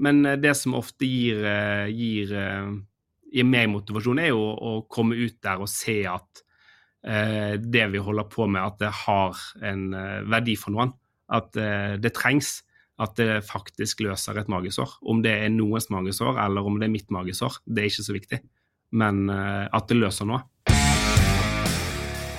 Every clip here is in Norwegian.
men det som ofte gir, gir, gir, meg motivasjon, er jo å komme ut der og se at det vi holder på med, at det har en verdi for noen. At det trengs at det faktisk løser et magesår. Om det er noens magesår eller om det er mitt magesår, det er ikke så viktig. Men uh, at det løser noe.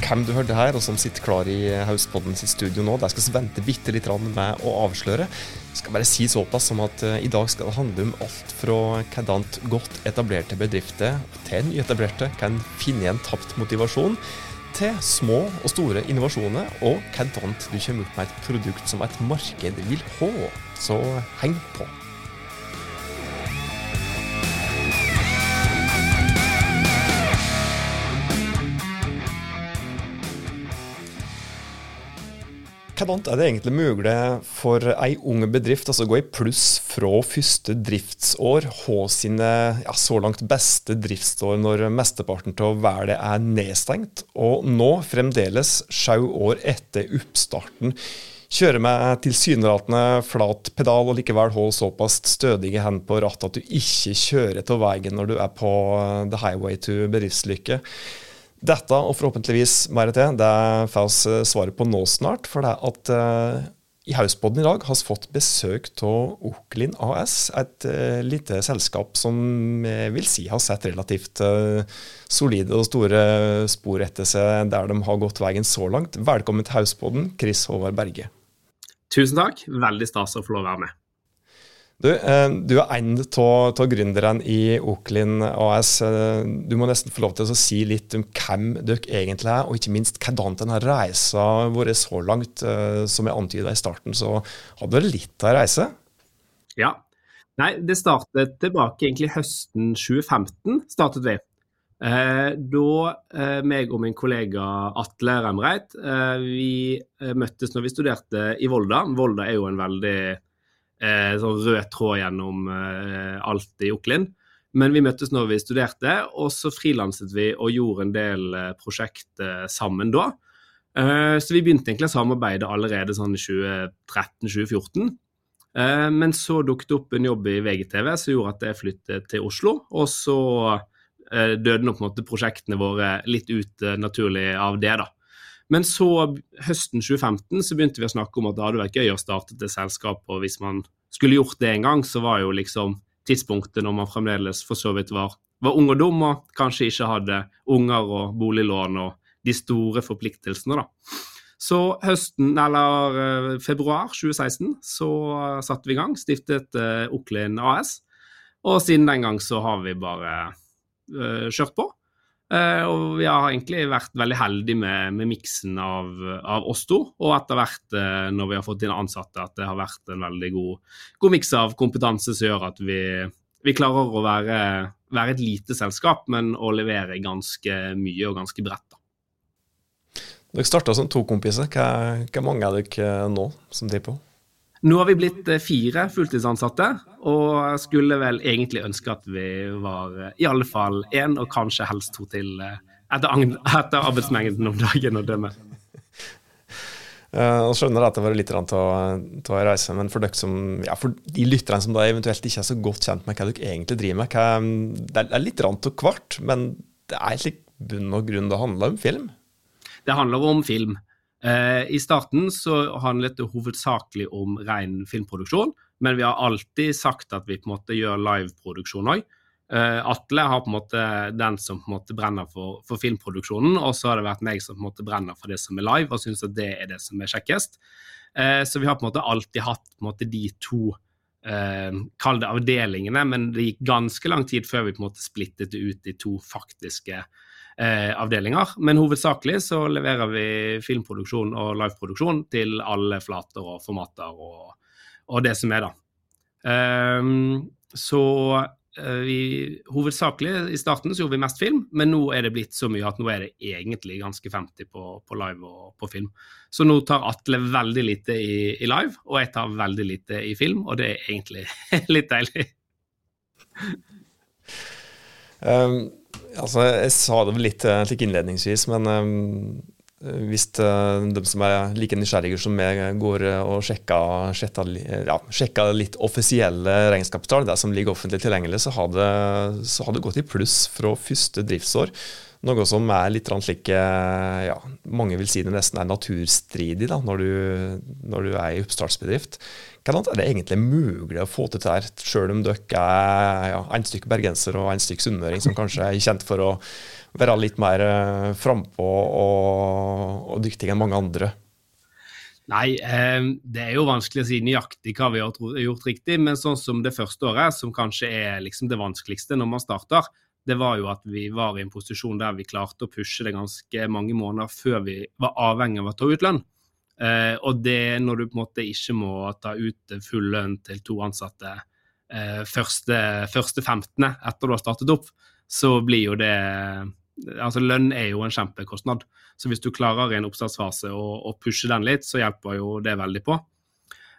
Hvem du hørte her, og som sitter klar i Hauspodden sitt studio nå, der skal vi vente bitte litt med å avsløre. Jeg skal bare si såpass som at uh, i dag skal det handle om alt fra hvordan godt etablerte bedrifter til nyetablerte kan finne igjen tapt motivasjon til små og store innovasjoner, og hvordan du kommer opp med et produkt som et marked vil ha. Så heng på. Hvordan er det egentlig mulig for ei ung bedrift altså gå i pluss fra første driftsår, ha sine ja, så langt beste driftsår når mesteparten av verden er nedstengt, og nå, fremdeles sju år etter oppstarten, kjøre med tilsynelatende flat pedal og likevel holde såpass stødige hender på rattet at du ikke kjører av veien når du er på the highway to bedriftslykke. Dette og forhåpentligvis mer til, det får vi eh, svaret på nå snart. For det at uh, i Hauspodden i dag har vi fått besøk av Oklin AS. Et uh, lite selskap som jeg vil si har sett relativt uh, solide og store spor etter seg der de har gått veien så langt. Velkommen til Hauspodden, Chris Håvard Berge. Tusen takk. Veldig stas å få lov å være med. Du, eh, du er en av gründerne i Oklin AS. Eh, du må nesten få lov til å si litt om hvem dere egentlig er, og ikke minst hvordan denne reisa vært så langt. Eh, som jeg antyda i starten, så hadde dere litt av en reise? Ja. Nei, det startet tilbake egentlig høsten 2015. startet vi. Da meg og min kollega Atle Remreit vi møttes når vi studerte i Volda. Volda er jo en veldig eh, sånn rød tråd gjennom eh, alt i Oklin. Men vi møttes når vi studerte, og så frilanset vi og gjorde en del eh, prosjekter sammen da. Eh, så vi begynte egentlig å samarbeide allerede sånn i 2013-2014. Eh, men så dukket det opp en jobb i VGTV som gjorde at jeg flyttet til Oslo. Og så eh, døde nå på en måte prosjektene våre litt ut naturlig av det, da. Men så, høsten 2015, så begynte vi å snakke om at det hadde vært gøy å starte et selskap, og hvis man skulle gjort det en gang, så var jo liksom tidspunktet når man fremdeles for så vidt var, var ung og dum, og kanskje ikke hadde unger og boliglån og de store forpliktelsene, da. Så høsten, eller eh, februar 2016 så satte vi i gang, stiftet uh, Oklin AS. Og siden den gang så har vi bare uh, kjørt på. Uh, og vi har egentlig vært veldig heldige med, med miksen av, av, oss to. Og etter hvert, uh, når vi har fått inn ansatte, at det har vært en veldig god, god miks av kompetanse som gjør at vi, vi klarer å være, være, et lite selskap, men å levere ganske mye og ganske bredt. Dere starta som to kompiser. Hvor mange er dere nå som driver på? Nå har vi blitt eh, fire fulltidsansatte, og skulle vel egentlig ønske at vi var eh, i alle fall én, og kanskje helst to til eh, etter, etter arbeidsmengden om dagen å dømme. Jeg skjønner at det var litt av å reise, men for, dere som, ja, for de lytterne som da eventuelt ikke er så godt kjent med hva dere egentlig driver med, hva, det er litt av hvert, men det er slik bunn og grunn det handler om film? Det handler om film. Eh, I starten så handlet det hovedsakelig om ren filmproduksjon, men vi har alltid sagt at vi på en måte gjør liveproduksjon òg. Eh, Atle har på en måte den som på en måte brenner for, for, filmproduksjonen, og så har det vært meg som på en måte brenner for det som er live, og syns at det er det som er kjekkest. Eh, så vi har på en måte alltid hatt på en måte de to eh, Kall det avdelingene, men det gikk ganske lang tid før vi på en måte splittet det ut i to faktiske eh, avdelinger. Men hovedsakelig så leverer vi filmproduksjon og liveproduksjon til alle flater og formater og, og det som er, da. Um, så uh, vi, hovedsakelig i starten så gjorde vi mest film, men nå er det blitt så mye at nå er det egentlig ganske 50 på, på live og på film. Så nå tar Atle veldig lite i, i, live, og jeg tar veldig lite i film, og det er egentlig litt deilig. Um, Altså, jeg sa det litt, litt eh, innledningsvis, men um, hvis de som er like nysgjerrige som meg, går og sjekker, sjetter, ja, sjekker litt offisielle regnskapstall, det som ligger offentlig tilgjengelig, så har det, så har det gått i pluss fra første driftsår. Noe som er litt slik ja, Mange vil si det nesten er naturstridig da, når, du, når du er i oppstartsbedrift. Hvordan er det egentlig mulig å få til dette, selv om dere er ja, en stykk bergenser og en stykk sunnmøring som kanskje er kjent for å være litt mer uh, frampå og, og dyktige enn mange andre? Nei, eh, det er jo vanskelig å si nøyaktig hva vi har gjort riktig, men sånn som det første året, som kanskje er liksom det vanskeligste når man starter, det var jo at vi var i en posisjon der vi klarte å pushe det ganske mange måneder før vi var avhengig av å ta ut lønn. Eh, og det når du på en måte ikke må ta ut full lønn til to ansatte eh, første, første 15. etter du har startet opp, så blir jo det Altså lønn er jo en kjempekostnad. Så hvis du klarer i en oppstartsfase å, å pushe den litt, så hjelper jo det veldig på.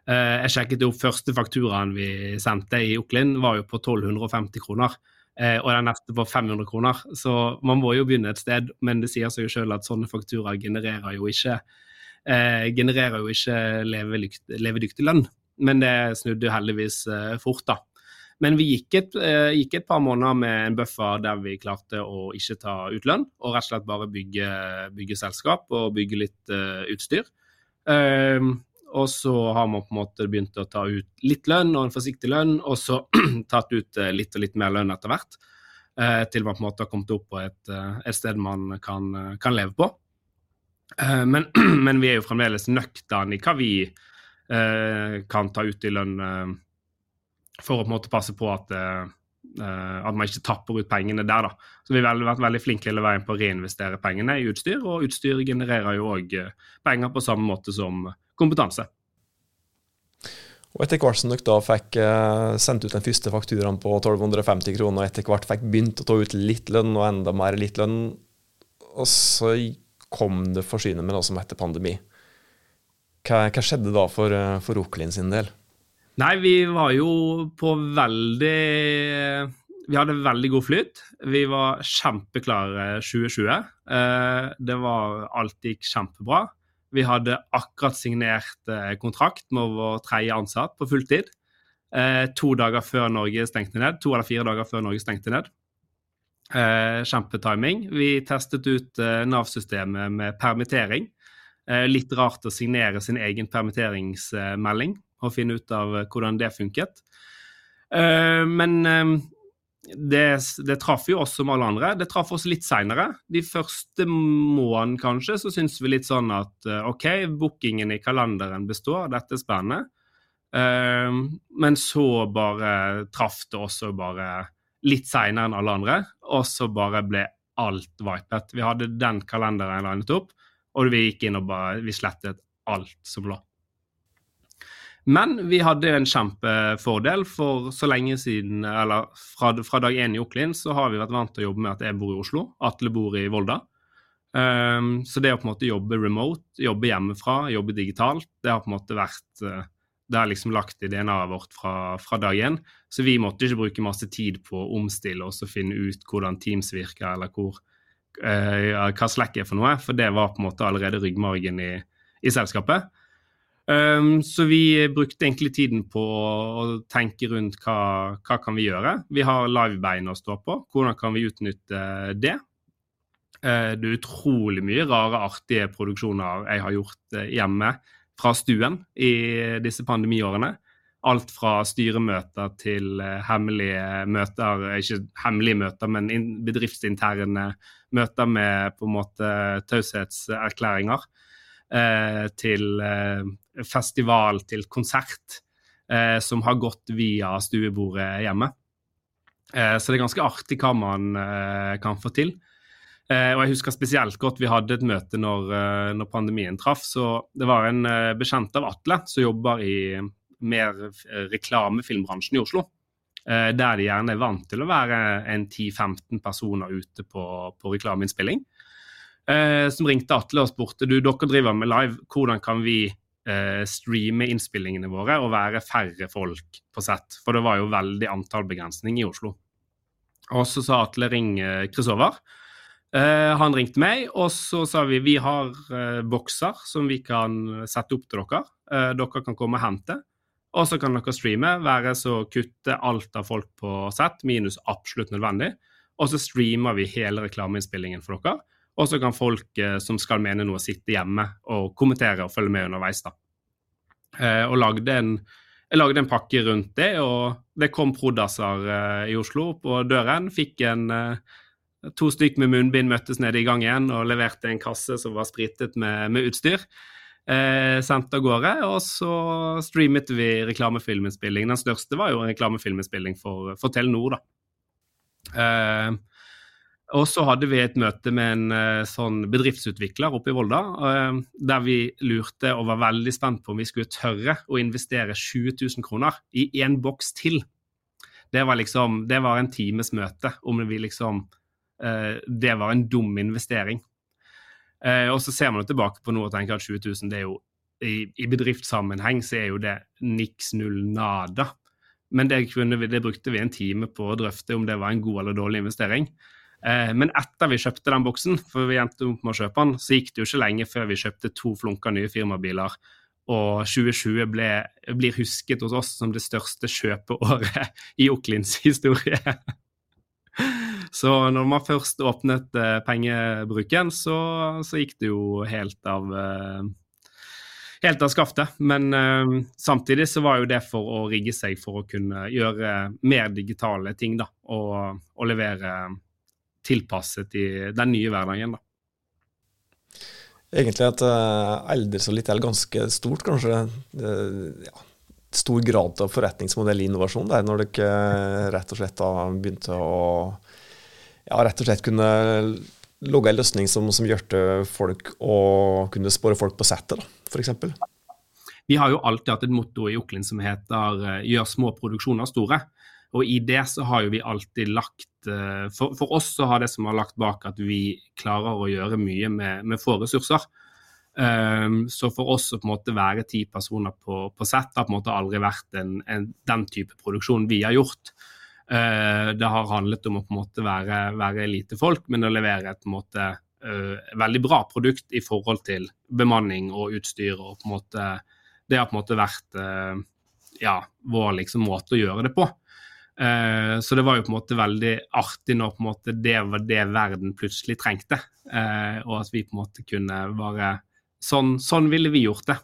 Eh, jeg sjekket jo første fakturaen vi sendte i Oklin, var jo på 1250 kroner. Eh, og den neste på 500 kroner. Så man må jo begynne et sted, men det sier seg jo selv at sånne fakturaer genererer jo ikke, eh, genererer jo ikke levedyktig lønn. Men det snudde heldigvis eh, fort, da. Men vi gikk et, eh, gikk et, par måneder med en buffer der vi klarte å ikke ta ut lønn, og rett og slett bare bygge, bygge selskap og bygge litt uh, utstyr. Um, og så har man på en måte begynt å ta ut litt lønn og en forsiktig lønn, og så tatt ut eh, litt og litt mer lønn etter hvert. Eh, til man på en måte har kommet opp på et, eh, et sted man kan, kan, leve på. Men, men, vi er jo fremdeles nøkterne i hva vi kan ta ut i lønn for å på en måte passe på at Uh, at man ikke tapper ut pengene der. da. Så Vi har vært veldig flinke hele veien på å reinvestere pengene i utstyr, og utstyr genererer jo òg penger på samme måte som kompetanse. Og Etter hvert som dere da fikk sendt ut den første fakturaen på 1250 kroner, og etter hvert fikk begynt å ta ut litt lønn og enda mer litt lønn, og så kom det forsynet med noe som heter pandemi. Hva, hva skjedde da for, uh, for Oklin sin del? Nei, vi var jo på veldig Vi hadde veldig god flyt. Vi var kjempeklare 2020. Uh, det var Alt gikk kjempebra. Vi hadde akkurat signert eh, kontrakt med vår tredje ansatt på fulltid. Eh, to dager før Norge stengte ned. To eller fire dager før Norge stengte ned. Eh, kjempetiming. Vi testet ut eh, Nav-systemet med permittering. Eh, litt rart å signere sin egen permitteringsmelding og finne ut av eh, hvordan det funket. men det, det, traff jo oss som alle andre. Det traff oss litt seinere. De første månedene kanskje så syns vi litt sånn at eh, OK, bookingen i kalenderen består, dette er spennende. Men så bare traff det også bare litt seinere enn alle andre, og så bare ble alt vipet. Vi hadde den kalenderen linet opp, og vi gikk inn og bare vi slettet alt som lå. Men vi hadde en kjempefordel, for så lenge siden, eller fra, fra dag én i Oklin, så har vi vært vant til å jobbe med at jeg bor i Oslo, Atle bor i Volda. Um, så det å på en måte jobbe remote, jobbe hjemmefra, jobbe digitalt, det har på en måte vært uh, Det er liksom lagt i DNA-et vårt fra, fra dag én. Så vi måtte ikke bruke masse tid på å omstille oss og finne ut hvordan Teams virker, eller hvor, uh, hva Slack er for noe, for det var på en måte allerede ryggmargen i, i selskapet. Um, så vi brukte egentlig tiden på å tenke rundt hva, hva kan vi gjøre. Vi har livebein å stå på. Hvordan kan vi utnytte det? Uh, det er utrolig mye rare, artige produksjoner jeg har gjort uh, hjemme fra stuen i disse pandemiårene. Alt fra styremøter til uh, hemmelige møter, ikke hemmelige møter, men bedriftsinterne møter med på en måte taushetserklæringer. til festival til konsert eh, som har gått via stuebordet hjemme. Eh, så det er ganske artig hva man eh, kan få til. Eh, og jeg husker spesielt godt vi hadde et møte når, eh, når pandemien traff. Så det var en eh, bekjent av Atle som jobber i mer reklamefilmbransjen i Oslo. Der de gjerne er vant til å være en 10-15 personer ute på, på reklameinnspilling. Som ringte Atle og spurte du, dere driver med live, hvordan kan vi eh, streame innspillingene våre og være færre folk på sett. For det var jo veldig antallbegrensning i Oslo. Og så sa Atle ring Chris Over. Uh, han ringte meg, og så sa vi vi har uh, bokser som vi kan sette opp til dere. Uh, dere kan komme og hente. Og så kan dere streame, være så kutte alt av folk på sett, minus absolutt nødvendig. Og så streamer vi hele reklameinnspillingen for dere. Og så kan folk som skal mene noe, sitte hjemme og kommentere og følge med underveis. da. og lagde en, jeg lagde en pakke rundt det, og det kom prodaser i Oslo på døren. Fikk en To stykk med munnbind møttes nede i gangen og leverte en kasse som var spritet med, med utstyr. Eh, sendt av gårde, og så streamet vi reklamefilminnspilling. Den største var jo en reklamefilminnspilling for, for Telenor, da. Eh, og så hadde vi et møte med en eh, sånn bedriftsutvikler oppe i Volda, eh, der vi lurte og var veldig spent på om vi skulle tørre å investere 20 000 kroner i én boks til. Det var liksom, det var en times møte om vi liksom det var en dum investering. Eh, og så ser man tilbake på noe og tenker at 20 000 det er jo i, i bedriftssammenheng så er jo det niks null nada. Men det, vi, det, brukte vi en time på å drøfte om det var en god eller dårlig investering. Eh, men etter vi kjøpte den boksen, for vi endte opp med å kjøpe den, så gikk det jo ikke lenge før vi kjøpte to flunka nye firmabiler. Og 2020 ble, blir husket hos oss som det største kjøpeåret i Oklins historie. Så når man først åpnet eh, pengebruken, så, så, gikk det jo helt av eh, helt av skaftet. Men eh, samtidig så var jo det for å rigge seg for å kunne gjøre mer digitale ting, da. Og, og levere tilpasset i den nye hverdagen, da. Egentlig et uh, aldri litt eller ganske stort, kanskje. Uh, ja, stor grad av forretningsmodellinnovasjon der, når dere rett og slett da begynte å ja, rett og slett kunne logge en løsning som, som gjør folk å kunne spore folk på settet, f.eks. Vi har jo alltid hatt et motto i Oklin som heter eh, 'gjør små produksjoner store'. Og i det så har jo vi alltid lagt eh, For, for oss så har det som har lagt bak at vi klarer å gjøre mye med, med få ressurser. Um, så for oss å på en måte være ti personer på, på sett har på en måte aldri vært en, en, den type produksjon vi har gjort. Uh, det har handlet om å på en måte være, være lite folk, men å levere et på en måte uh, veldig bra produkt i forhold til bemanning og utstyr. og på en måte Det har på en måte vært uh, ja, vår liksom måte å gjøre det på. så det var jo på en måte veldig artig når på en måte det var det verden plutselig trengte. og at vi på en måte kunne bare Sånn, sånn ville vi gjort det.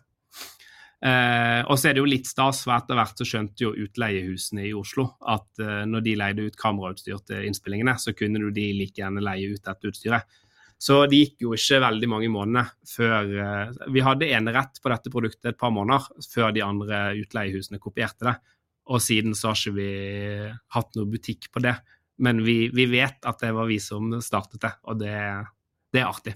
Eh, og så er det jo litt stas, for etter hvert så skjønte jo utleiehusene i Oslo at eh, når de leide ut kamerautstyr til innspillingene, så kunne jo de like gjerne leie ut dette utstyret. Så det gikk jo ikke veldig mange måneder før eh, Vi hadde enerett på dette produktet et par måneder før de andre utleiehusene kopierte det. Og siden så har ikke vi hatt noe butikk på det. Men vi, vi vet at det var vi som startet det, og det, det er artig.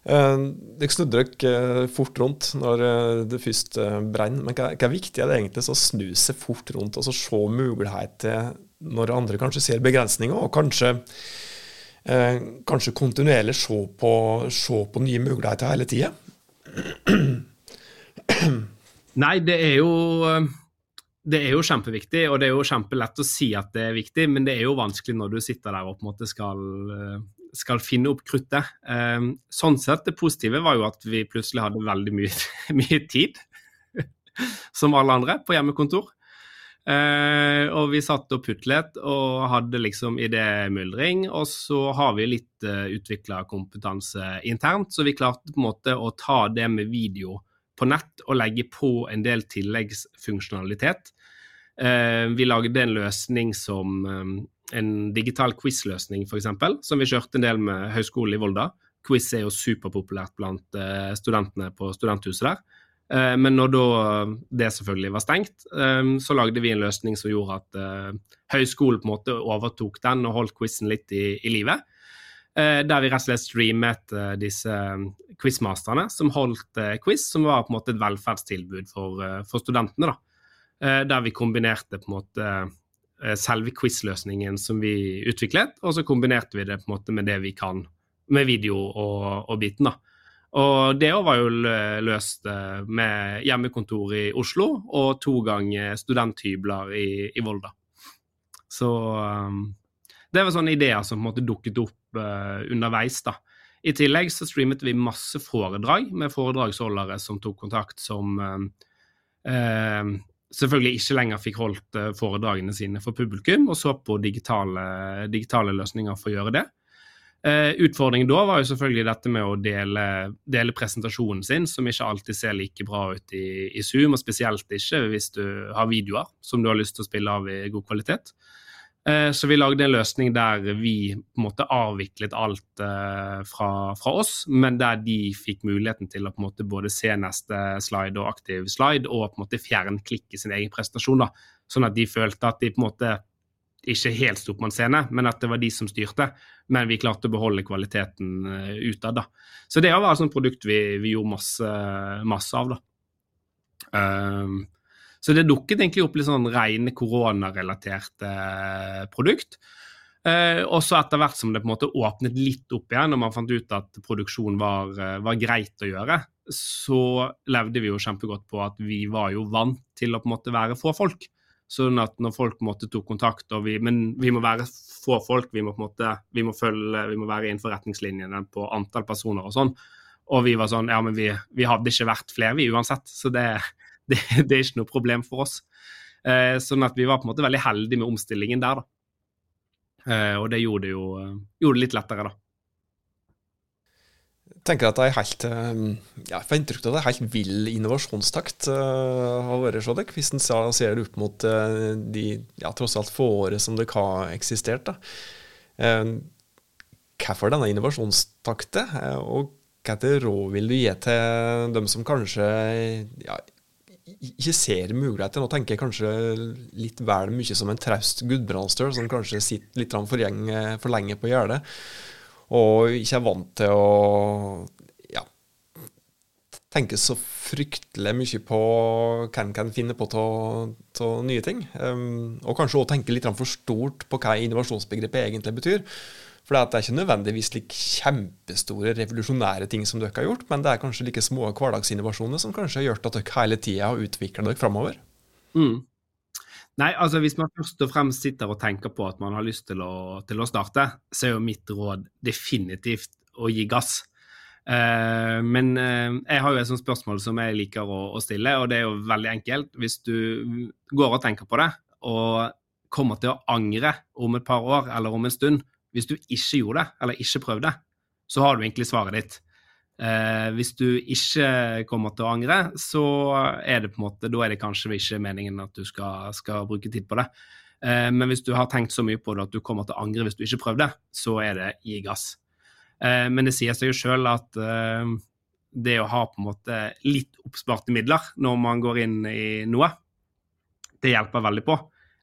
Eh, dere snudde dere eh, fort rundt når eh, det først brenner. Men hva, hva viktig er det egentlig å snu seg fort rundt og så se muligheter når andre kanskje ser begrensninger, og kanskje, eh, kanskje kontinuerlig se på, se på, nye muligheter hele tida? Nei, det er jo det er jo kjempeviktig, og det er jo kjempelett å si at det er viktig, men det er jo vanskelig når du sitter der og på en måte skal skal finne opp kruttet. Ehm, sånn sett, det positive var jo at vi plutselig hadde veldig mye, mye tid, som alle andre, på hjemmekontor. Uh, og vi satt og putlet og hadde liksom idémyldring. Og så har vi litt uh, eh, utvikla kompetanse internt, så vi klarte på en måte å ta det med video på nett og legge på en del tilleggsfunksjonalitet. Uh, vi lagde en løsning som en digital quiz-løsning, f.eks., som vi kjørte en del med Høgskolen i Volda. Quiz er jo superpopulært blant uh, studentene på studenthuset der. Uh, men når da det selvfølgelig var stengt, så lagde vi en løsning som gjorde at høyskolen på en måte overtok den og holdt quizen litt i, i live. der vi rett og slett streamet disse quizmasterne som holdt quiz, som var på en måte et velferdstilbud for, for studentene. da. der vi kombinerte på en måte Eh, selve quiz-løsningen som vi utviklet, og så kombinerte vi det på en måte med det vi kan med video og, og biten. da. Og det var jo løst eh, med hjemmekontor i Oslo og to ganger studenthybler i, i Volda. Så, um, det var sånne ideer som på en måte dukket opp underveis. da. I tillegg så streamet vi masse foredrag med foredragsholdere som tok kontakt, som selvfølgelig ikke lenger fikk holdt foredragene sine for publikum, og så på digitale, digitale løsninger for å gjøre det. Uh, utfordringen da var jo selvfølgelig dette med å dele, dele, presentasjonen sin, som ikke alltid ser like bra ut i, i, Zoom, og spesielt ikke hvis du har videoer som du har lyst til å spille av i god kvalitet. Uh, så vi lagde en løsning der vi på en måte avviklet alt uh, fra, fra, oss, men der de fikk muligheten til å på en måte både se neste slide og aktiv slide, og på en måte fjernklikke sin egen prestasjon. da, Sånn at de følte at de på en måte ikke helt sto på en scene, men at det var de som styrte. Men vi klarte å beholde kvaliteten uh, utad. da. Så det var altså sånt produkt vi, vi gjorde masse, masse av. da. Um, så det dukket egentlig opp litt sånn rene koronarelaterte uh, produkt. Uh, og så etter hvert som det på en måte åpnet litt opp igjen, og man fant ut at produksjon var, uh, var, greit å gjøre, så levde vi jo kjempegodt på at vi var jo vant til å på en måte være få folk. Sånn at når folk på en måte tok kontakt, vi, men vi må være få folk, vi må på en måte, vi må følge, vi må være innenfor retningslinjene på antall personer og sånn. Og vi var sånn, ja, men vi, vi hadde ikke vært flere, vi uansett. Så det, det, det, er ikke noe problem for oss. Eh, sånn at vi var på en måte veldig heldige med omstillingen der, da. Eh, og det gjorde det jo gjorde det litt lettere, da tenker at det er helt ja, jeg får inntrykk av det er helt vill innovasjonstakt uh, har vært hos dere, hvis en ser det opp mot uh, de ja, tross alt få året som dere har eksistert. da. Uh, hvorfor denne innovasjonstakten, og hvilke råd vil du gi til dem som kanskje ja, ikke ser muligheter? Nå tenker jeg kanskje litt vel mye som en traust Gudbrandsdøl, som kanskje sitter litt for, for lenge på gjerdet og ikke er vant til å ja, tenke så fryktelig mye på hva en kan finne på av nye ting. Um, og kanskje også tenke litt for stort på hva innovasjonsbegrepet egentlig betyr. For det er ikke nødvendigvis like kjempestore, revolusjonære ting som dere har gjort, men det er kanskje like små hverdagsinnovasjoner som kanskje har gjort at dere hele tida har utvikla dere framover. Mm. Nei, altså Hvis man først og fremst sitter og tenker på at man har lyst til å, til å starte, så er jo mitt råd definitivt å gi gass. Uh, men uh, jeg har jo et sånt spørsmål som jeg liker å, å, stille, og det er jo veldig enkelt. Hvis du går og tenker på det, og kommer til å angre om et par år eller om en stund Hvis du ikke gjorde det, eller ikke prøvde, så har du egentlig svaret ditt. Eh, hvis du ikke kommer til å angre, så er det på en måte, da er det kanskje ikke meningen at du skal, skal bruke tid på det. Eh, men hvis du har tenkt så mye på det at du kommer til å angre hvis du ikke prøvde, så er det gi gass. Eh, men det sier seg jo sjøl at eh, det å ha på en måte litt oppsparte midler når man går inn i noe, det hjelper veldig på.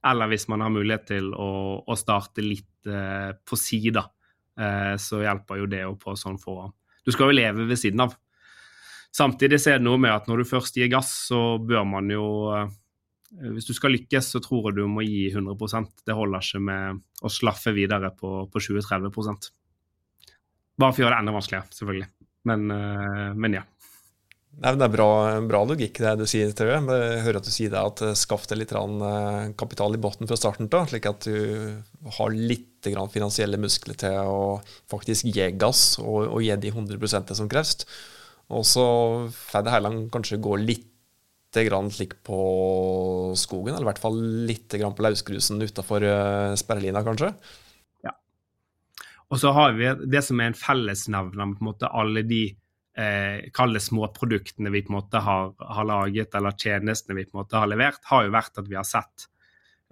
Eller hvis man har mulighet til å, å starte litt på sida, eh, så hjelper jo det å på sånn få du skal jo leve ved siden av. Samtidig er det noe med at når du først gir gass, så bør man jo eh, Hvis du skal lykkes, så tror jeg du må gi 100% Det holder ikke med å slaffe videre på, på 20-30 Bare for å gjøre det enda vanskeligere, selvfølgelig. Men, eh, men ja. Nei, det er bra, bra, logikk det du sier, tror jeg. Hører at du sier det at eh, skaff deg litt eh, kapital i bunnen fra starten av, slik at du har litt finansielle muskler til å faktisk gi gass og, og gi de 100% som kreves. Og så får det hele kanskje gå litt grann slik på skogen, eller i hvert fall litt grann på lausgrusen utafor eh, sperrelina, kanskje. Ja. Og så har vi det som er en fellesnevner måte alle de eh, kall det småproduktene vi på en måte har, har, laget, eller tjenestene vi på en måte har levert, har jo vært at vi har sett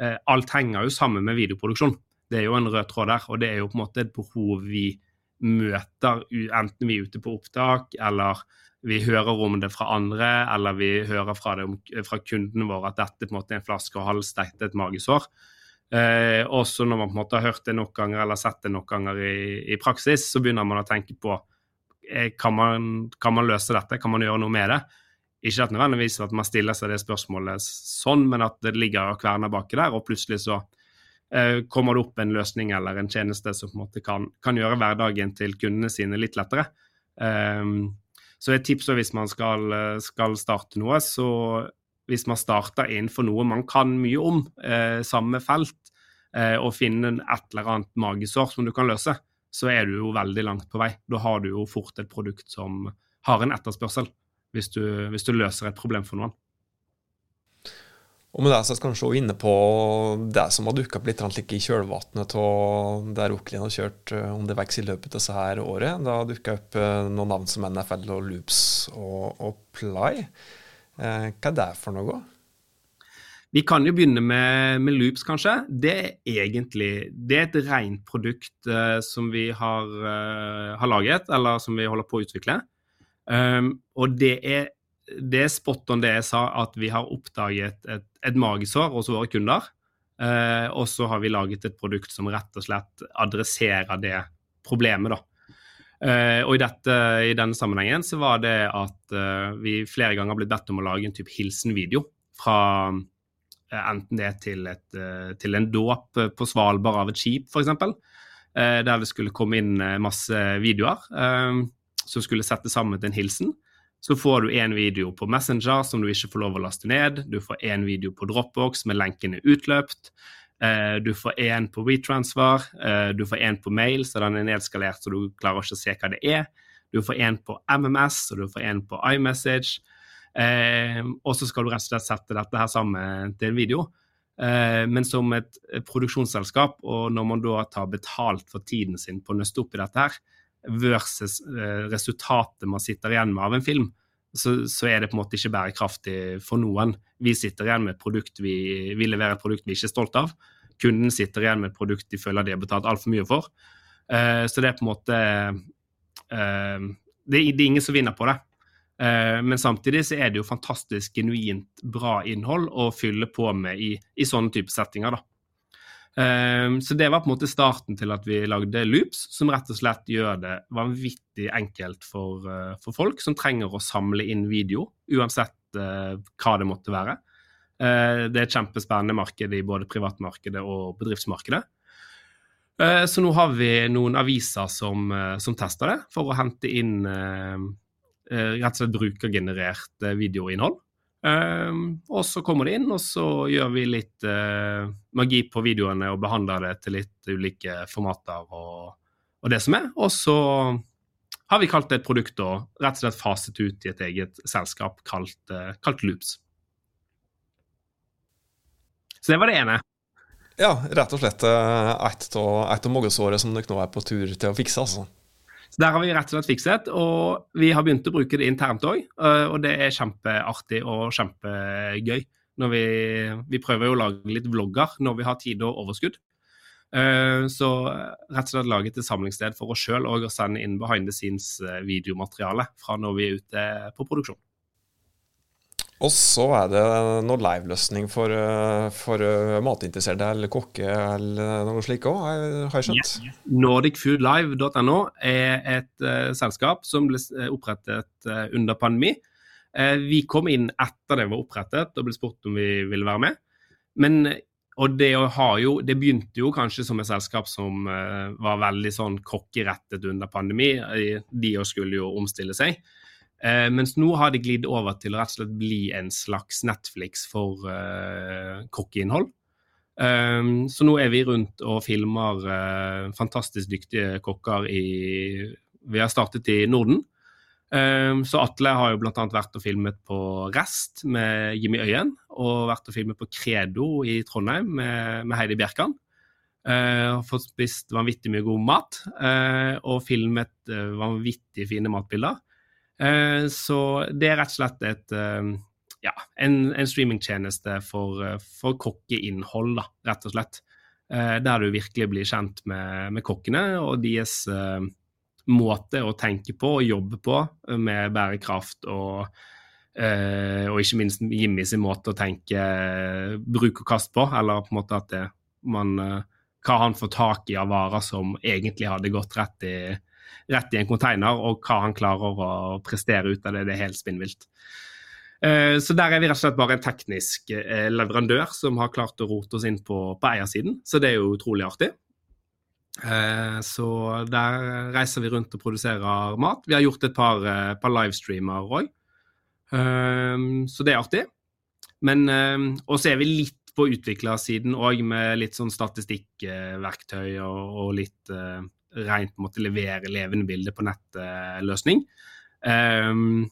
eh, Alt henger jo sammen med videoproduksjon. Det er jo en rød tråd der, og det er jo på en måte et behov vi møter, enten vi er ute på opptak, eller vi hører om det fra andre, eller vi hører fra, det, fra kundene våre at dette på en måte er en flaske og hals, dette er et magesår. Eh, også når man på en måte har hørt det nok ganger eller sett det nok ganger i, i praksis, så begynner man å tenke på kan man, kan man, løse dette? Kan man gjøre noe med det? Ikke at nødvendigvis at man stiller seg det spørsmålet sånn, men at det ligger og kverner baki der, og plutselig så eh, kommer det opp en løsning eller en tjeneste som på en måte kan, kan gjøre hverdagen til kundene sine litt lettere. Um, så et tips hvis man skal, skal, starte noe, så hvis man starter innenfor noe man kan mye om, eh, samme felt, eh, og finner et eller annet magesår som du kan løse, så er du jo veldig langt på vei. Da har du jo fort et produkt som har en etterspørsel, hvis du, hvis du løser et problem for noen. Og med det så er vi kanskje også inne på det som har dukka opp litt like i kjølvannet av der Oklin har kjørt eh, om i løpet av dette året. Da dukka opp eh, noen navn som NFL og Loops og, og Ply. Eh, hva er det for noe? Vi kan jo begynne med, med Loops, kanskje. Det er egentlig det er et rent produkt uh, som vi har, uh, har, laget, eller som vi holder på å utvikle. Um, og det er det er spot on det jeg sa, at vi har oppdaget et, et magesår hos våre kunder. Uh, og så har vi laget et produkt som rett og slett adresserer det problemet, da. Uh, og i, dette, i denne sammenhengen så var det at uh, vi flere ganger har blitt bedt om å lage en type hilsenvideo fra enten det er til, et, eh, til en dåp på Svalbard av et skip, f.eks., eh, der det skulle komme inn masse videoer som skulle sette sammen til en hilsen så får du én video på Messenger som du ikke får lov å laste ned. Du får én video på Dropbox med lenkene utløpt. Eh, du får én på WeTransfer. Eh, du får én på mail, så den er nedskalert så du klarer ikke å se hva det er. Du får én på MMS, og du får én på iMessage. Eh, og så skal du rett og slett sette dette her sammen til en video. Men som et produksjonsselskap, og når man da tar betalt for tiden sin på å nøste opp i dette her, versus eh, resultatet man sitter igjen med av en film, så, så, er det på en måte ikke bærekraftig for noen. Vi sitter igjen med et produkt vi, vi leverer et produkt vi ikke er stolt av. Kunden sitter igjen med et produkt de føler de har betalt altfor mye for. Uh, så det er på en måte uh, det, det, er ingen som vinner på det. Uh, men samtidig så er det jo fantastisk genuint bra innhold å fylle på med i, i sånne type settinger. da. Um, så det var på en måte starten til at vi lagde loops, som rett og slett gjør det vanvittig enkelt for, uh, for folk som trenger å samle inn video, uansett hva det måtte være. Det er et kjempespennende marked i både privatmarkedet og bedriftsmarkedet. Så nå har vi noen aviser som, som tester det, for å hente inn rett og slett brukergenerert videoinnhold. Um, og så kommer det inn, og så gjør vi litt uh, magi på videoene og behandler det til litt ulike formater og, og, det som er. Og så har vi kalt det et produkt og rett og slett faset ut i et eget selskap kalt, uh, kalt Loops. Så det var det ene. Ja, rett og slett et av magesåret som dere nå er på tur til å fikse, altså. Så Der har vi rett og slett fikset, og vi har begynt å bruke det internt òg. Eh, og det er kjempeartig og kjempegøy. Vi, vi prøver jo å lage litt vlogger når vi har tid og overskudd. Eh, så rett og slett laget et samlingssted for oss sjøl og å sende inn behind the scenes-videomateriale eh, fra når vi er ute på produksjon. Og så er det noe liveløsning for, eh, for eh, matinteresserte eller kokke eller noe slikt òg, har jeg skjønt? Yeah. Nordicfoodlive.no er et uh, selskap som ble opprettet uh, under pandemi. Uh, vi kom inn etter det var opprettet og ble spurt om vi ville være med. Men, og det, jo, det begynte jo kanskje som et selskap som var veldig sånn kokkerettet under pandemi. De skulle jo omstille seg. Eh, mens nå har det glidd over til å rett og slett bli en slags Netflix for eh, kokkeinnhold. Um, så nå er vi rundt og filmer uh, fantastisk dyktige kokker i Vi har startet i Norden. Um, så Atle har jo bl.a. vært og filmet på Rest med Jimmy Øyen. Og vært og filmet på Credo i Trondheim med, med Heidi Bjerkan. Uh, fått spist vanvittig mye god mat. Uh, og filmet uh, vanvittig fine matbilder. Eh, så det er rett og slett et, eh, ja, en, en streamingtjeneste for, eh, for kokkeinnhold, da, rett og slett. Der du virkelig blir kjent med, med kokkene og deres måte å tenke på og jobbe på med bærekraft og og ikke minst Jimmy sin måte å tenke bruk og kast på, eller på en måte at det, man, uh, hva han får tak i av varer som egentlig hadde gått rett i, rett i en konteiner, og hva han klarer å prestere ut av det, det er helt spinnvilt. Eh, så der er vi rett og slett bare en teknisk eh, leverandør som har klart å rote oss inn på, på eiersiden, så det er jo utrolig artig. Eh, så der reiser vi rundt og produserer mat. Vi har gjort et par, par livestreamer òg, så det er artig. Men Og så er vi litt på utviklersiden òg, med litt sånn statistikkverktøy og, og litt rent måtte levere levende bilder på nettløsning. Um,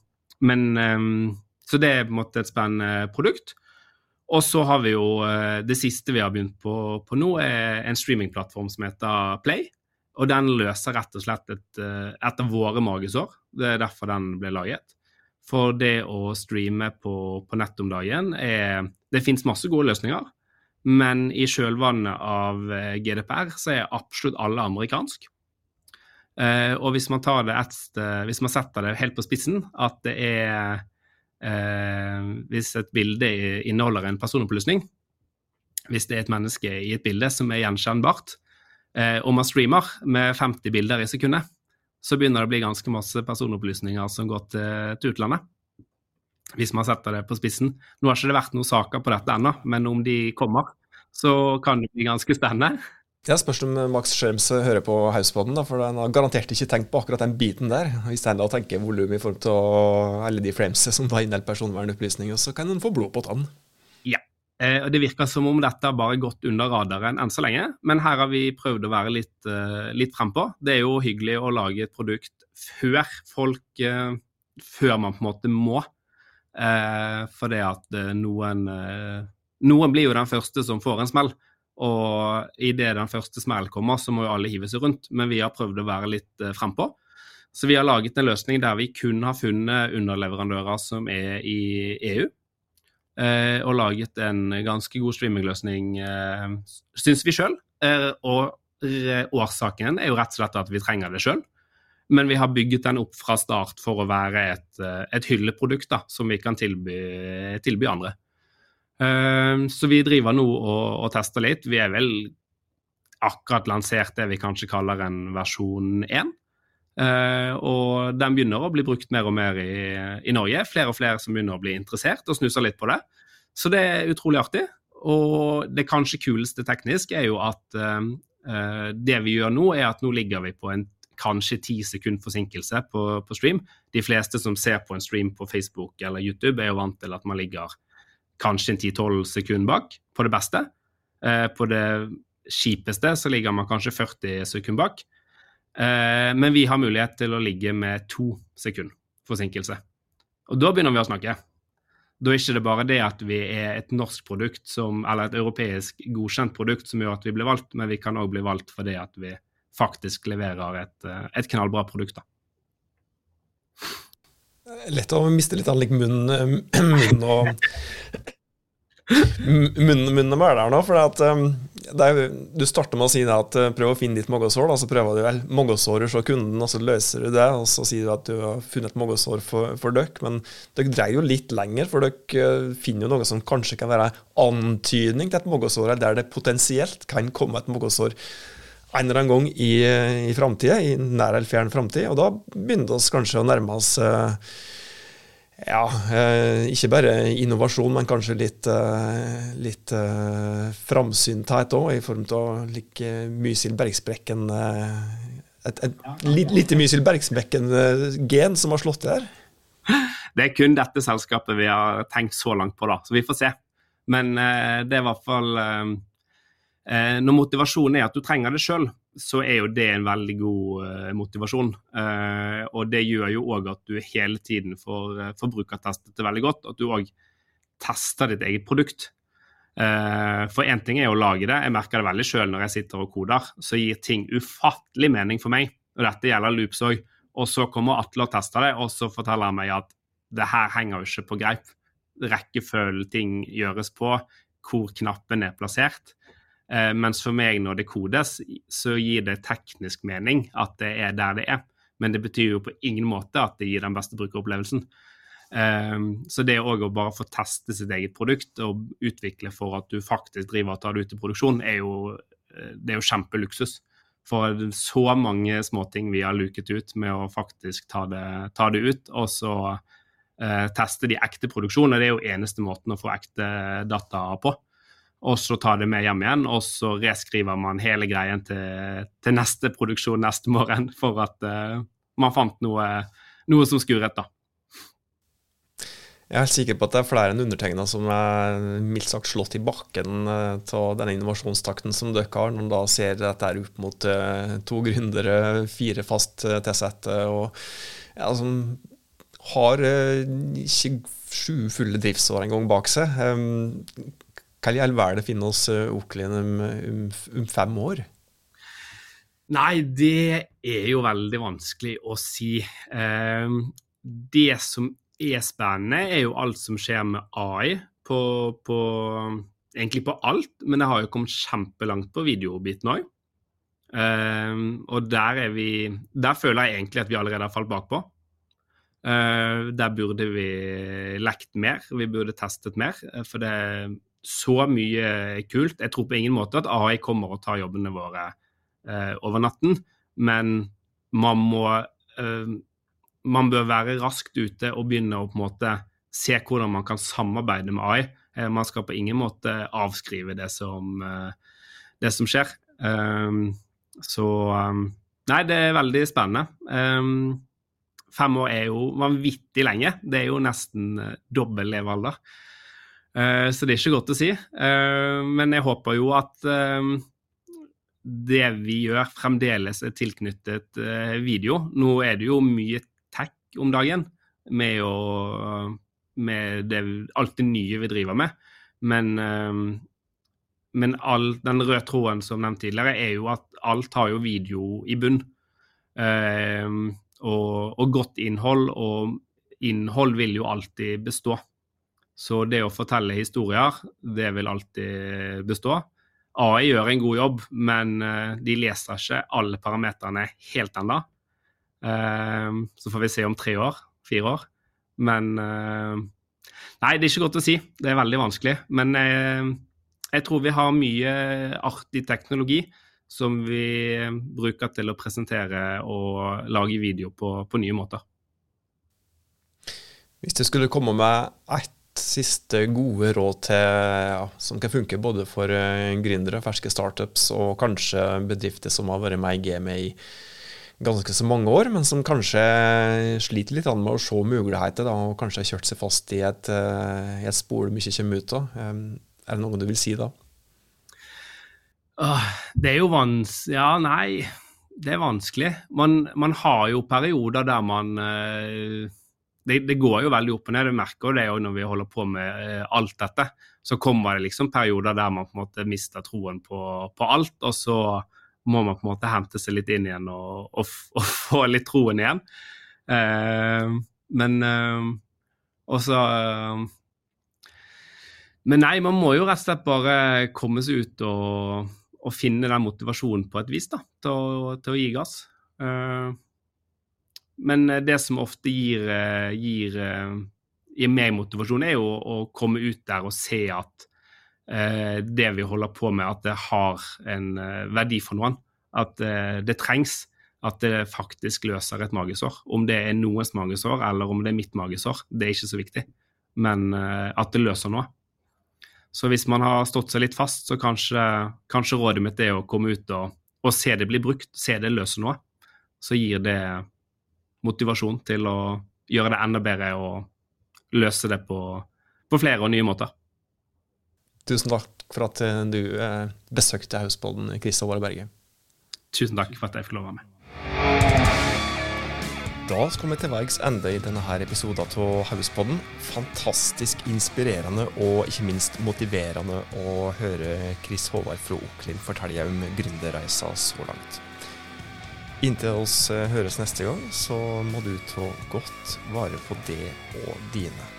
men um, Så det er på en måte et spennende produkt. Og så har vi jo uh, Det siste vi har begynt på, på nå, er en streamingplattform som heter Play. Og den løser rett og slett et, uh, et av våre magesår. Det er derfor den ble laget. For det å streame på, på nett om dagen er Det fins masse gode løsninger, men i kjølvannet av eh, GDPR så er absolutt alle amerikansk. Uh, og hvis man, tar det et, uh, hvis man setter det helt på spissen, at det er uh, Hvis et bilde inneholder en personopplysning, hvis det er et menneske i et bilde som er gjenkjennbart, og man streamer med 50 bilder i sekundet, så begynner det å bli ganske masse personopplysninger som går til, til utlandet. Hvis man setter det på spissen. Nå har ikke det vært noen saker på dette ennå, men om de kommer, så kan det bli ganske spennende. Jeg spørs om Max Schrems hører på Hauspodden, for han har garantert ikke tenkt på akkurat den biten der. Hvis han da tenker volum i form av alle de frames som da inneholder personvernopplysninger, så kan han få blod på tann. Eh, det virker som om dette har bare gått under radaren enn så lenge, men her har vi prøvd å være litt, litt frempå. Det er jo hyggelig å lage et produkt før folk Før man på en måte må. For det at noen Noen blir jo den første som får en smell. Og idet den første smellen kommer, så må jo alle hive seg rundt. Men vi har prøvd å være litt uh, frempå. Så vi har laget en løsning der vi kun har funnet underleverandører som er i EU. Eh, og laget en ganske god streamingløsning, eh, syns vi sjøl. Eh, og årsaken er jo rett og slett at vi trenger det sjøl. Men vi har bygget den opp fra start for å være et, et hylleprodukt da, som vi kan tilby, tilby andre. Så vi driver nå og, og, tester litt. Vi er vel akkurat lansert det vi kanskje kaller en versjon 1. og den begynner å bli brukt mer og mer i, i Norge. Flere og flere som begynner å bli interessert og snuser litt på det. Så det er utrolig artig. Og det kanskje kuleste teknisk er jo at uh, det vi gjør nå, er at nå ligger vi på en kanskje ti sekund forsinkelse på, på, stream. De fleste som ser på en stream på Facebook eller YouTube, er jo vant til at man ligger kanskje en 10-12 sekunder bak, på det beste. Uh, på det kjipeste så ligger man kanskje 40 sekunder bak. Uh, men vi har mulighet til å ligge med to sekunder forsinkelse. Og da begynner vi å snakke. Da er ikke det bare det at vi er et norsk produkt, som, eller et europeisk godkjent produkt som gjør at vi blir valgt, men vi kan òg bli valgt fordi at vi faktisk leverer et, eh, et knallbra produkt. da. Lett å miste litt av like munn, munn og munnen, munnen med der nå. for um, Du starter med å si at uh, prøv å finne ditt magesår. Så prøver du vel magesåret hos kunden, og så løser du det. Og så sier du at du har funnet et magesår for, for dere. Men dere dreier jo litt lenger, for dere uh, finner jo noe som kanskje kan være antydning til et magesår, der det potensielt kan komme et magesår en eller annen gang i, i framtida, i nær eller fjern framtid. Og da begynner vi kanskje å nærme oss uh, ja, eh, ikke bare innovasjon, men kanskje litt, eh, litt eh, framsynthet òg, i form av like Mysil Bergsprekken Et, et ja. lite Mysil Bergsprekken-gen som har slått til her? Det er kun dette selskapet vi har tenkt så langt på, da, så vi får se. Men det er i hvert fall Når motivasjonen er at du trenger det sjøl, så er jo det en veldig god eh, motivasjon. Eh, og det gjør jo òg at du hele tiden får eh, forbrukertestet det veldig godt. At du òg tester ditt eget produkt. Uh, for én ting er jo å lage det, jeg merker det veldig sjøl når jeg sitter og koder. Så gir ting ufattelig mening for meg, og dette gjelder loops òg. Og så kommer Atle og tester det, og så forteller han meg at det her henger jo ikke på greip. Rekkefølgen ting gjøres på, hvor knappen er plassert. Eh, mens for meg, når det kodes, så gir det teknisk mening at det er der det er. Men det betyr jo på ingen måte at det gir den beste brukeropplevelsen. Eh, så det òg å bare få teste sitt eget produkt og utvikle for at du faktisk driver og tar det ut i produksjon, er jo, eh, det er jo kjempeluksus. For så mange småting vi har luket ut med å faktisk ta det, ta det ut, og så eh, teste de ekte produksjonene. Det er jo eneste måten å få ekte data på og så tar det med hjem igjen, og så reskriver man hele greien til, til neste produksjon neste morgen for at uh, man fant noe, noe som skurret, da. Jeg er helt sikker på at det er flere enn undertegna som er mildt sagt slått i bakken av denne innovasjonstakten som dere har, når man da ser dette opp mot to gründere, fire fast tilsatte, og ja, som har ikke sju fulle driftsår engang bak seg. Hva i all verden finner oss Oklin om, om, om fem år? Nei, det er jo veldig vanskelig å si. Det som er spennende, er jo alt som skjer med AI på, på Egentlig på alt, men det har jo kommet kjempelangt på videobiten òg. Uh, og der er vi Der føler jeg egentlig at vi allerede har falt bakpå. Uh, der burde vi lekt mer, vi burde testet mer. For det så mye kult. Jeg tror på ingen måte at AI kommer og tar jobbene våre eh, over natten, men man må man bør være raskt ute og begynne å på en måte se hvordan man kan samarbeide med AI. Eh, man skal på ingen måte avskrive det som, eh, det som skjer. Ehm, så ehm, Nei, det er veldig spennende. Ehm, fem år er jo vanvittig lenge. Det er jo nesten eh, dobbel levealder. Så det er ikke godt å si. Men jeg håper jo at det vi gjør, fremdeles er tilknyttet video. Nå er det jo mye tech om dagen med, å, med det, alt det nye vi driver med. Men, men all, den røde tråden som nevnt tidligere, er jo at alt har jo video i bunn. Og, og, godt innhold, og innhold vil jo alltid bestå. Så det å fortelle historier, det vil alltid bestå. AI gjør en god jobb, men uh, de leser ikke alle parametrene helt ennå. Ehm, så får vi se om tre år, fire år. Men eh, Nei, det er ikke godt å si. Det er veldig vanskelig. Men eh, jeg tror vi har mye artig teknologi som vi bruker til å presentere og lage video på, på nye måter. Hvis det skulle komme med ett siste gode råd til, ja, som kan funke både for eh, gründere, ferske startups og kanskje bedrifter som har vært med i gamet i ganske så mange år, men som kanskje sliter litt med å se muligheter, da, og kanskje har kjørt seg fast i et, eh, i et spor de ikke kommer ut av. Er det noe du vil si da? Det er jo vanskelig Ja, nei. Det er vanskelig. Man, man har jo perioder der man eh, det, det, går jo veldig opp og ned. Du merker det jo når vi holder på med eh, alt dette. Så kommer det liksom perioder der man på en måte mister troen på, på alt, og så må man på en måte hente seg litt inn igjen og, og, og få litt troen igjen. Uh, men uh, også uh, Men nei, man må jo rett og slett bare komme seg ut og, og finne den motivasjonen på et vis da, til, til å gi gass. Men det som ofte gir, gir, gir meg motivasjon, er jo å komme ut der og se at Eh, det vi holder på med, at det har en eh, verdi for noen. At eh, det trengs. At det faktisk løser et magesår. Om det er noens magesår eller om det er mitt magesår, det er ikke så viktig. Men at det løser noe. Så hvis man har stått seg litt fast, så kanskje, kanskje rådet mitt er å komme ut og, og, se det bli brukt, se det løse noe. Så gir det motivasjon til å gjøre det enda bedre og løse det på, på flere og nye måter. Tusen takk for at eh, du eh, besøkte Hauspodden, Kristian Håvard Berge. Tusen takk for at jeg fikk lov å være med. Da skal vi til veis ende i denne her episoden av Hauspodden. Fantastisk inspirerende og ikke minst motiverende å høre Chris Håvard fra Oklin fortelle om gründerreisa så langt. Inntil oss eh, høres neste gang, så må du ta godt vare på det og dine.